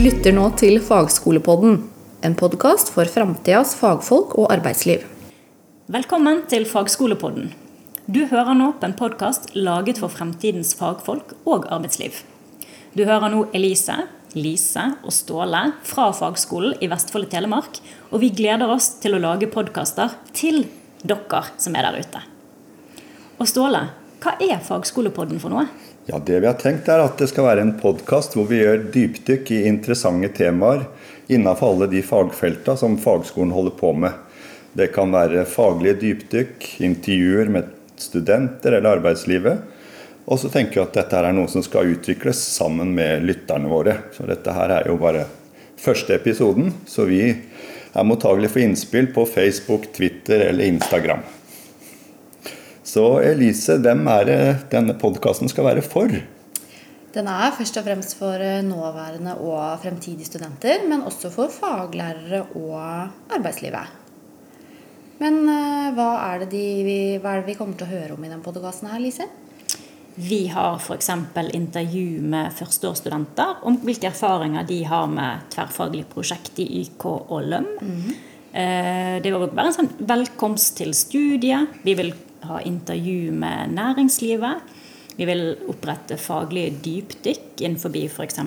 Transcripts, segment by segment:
lytter nå til Fagskolepodden, en podkast for framtidas fagfolk og arbeidsliv. Velkommen til Fagskolepodden. Du hører nå på en podkast laget for fremtidens fagfolk og arbeidsliv. Du hører nå Elise, Lise og Ståle fra Fagskolen i Vestfold og Telemark, og vi gleder oss til å lage podkaster til dere som er der ute. Og Ståle, hva er Fagskolepodden for noe? Ja, Det vi har tenkt er at det skal være en podkast hvor vi gjør dypdykk i interessante temaer innenfor alle de fagfelta som fagskolen holder på med. Det kan være faglige dypdykk, intervjuer med studenter eller arbeidslivet. Og så tenker vi at dette er noe som skal utvikles sammen med lytterne våre. Så dette her er jo bare første episoden, så vi er mottagelige for innspill på Facebook, Twitter eller Instagram. Så Elise, hvem er det denne podkasten skal være for? Den er først og fremst for eh, nåværende og fremtidige studenter, men også for faglærere og arbeidslivet. Men eh, hva er, de, hva er det vi kommer til å høre om i denne podkasten her, Lise? Vi har f.eks. intervju med førsteårsstudenter om hvilke erfaringer de har med tverrfaglig prosjekt i YK og LØM. Mm. Det vil være en sånn velkomst til studiet. Vi vil ha intervju med næringslivet. Vi vil opprette faglige dypdykk innenfor f.eks.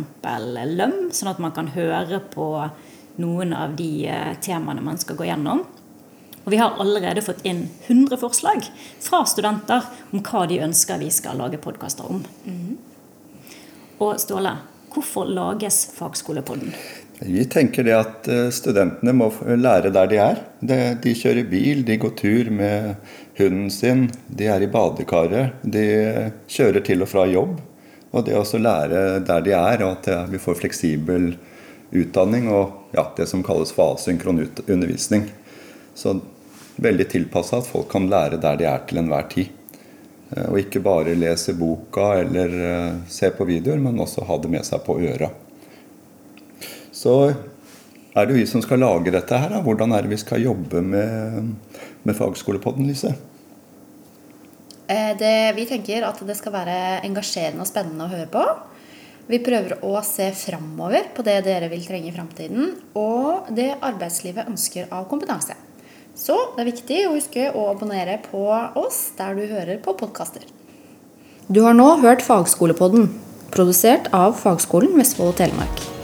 løm, sånn at man kan høre på noen av de eh, temaene man skal gå gjennom. Og vi har allerede fått inn 100 forslag fra studenter om hva de ønsker vi skal lage podkaster om. Mm. Og Ståle, hvorfor lages Fagskolepodden? Vi tenker det at eh, studentene må lære der de er. De kjører bil, de går tur med hunden sin, de er i badekaret, de kjører til og fra jobb. Og det å lære der de er, og at vi får fleksibel utdanning og ja, det som kalles for asynkron undervisning. Så veldig tilpassa at folk kan lære der de er til enhver tid. Eh, og ikke bare lese boka eller eh, se på videoer, men også ha det med seg på øra så er det vi som skal lage dette her. Hvordan er det vi skal jobbe med, med fagskolepodden, Lise? Eh, det, vi tenker at det skal være engasjerende og spennende å høre på. Vi prøver å se framover på det dere vil trenge i framtiden, og det arbeidslivet ønsker av kompetanse. Så det er viktig å huske å abonnere på oss der du hører på podkaster. Du har nå hørt Fagskolepodden, produsert av Fagskolen Vestfold og Telemark.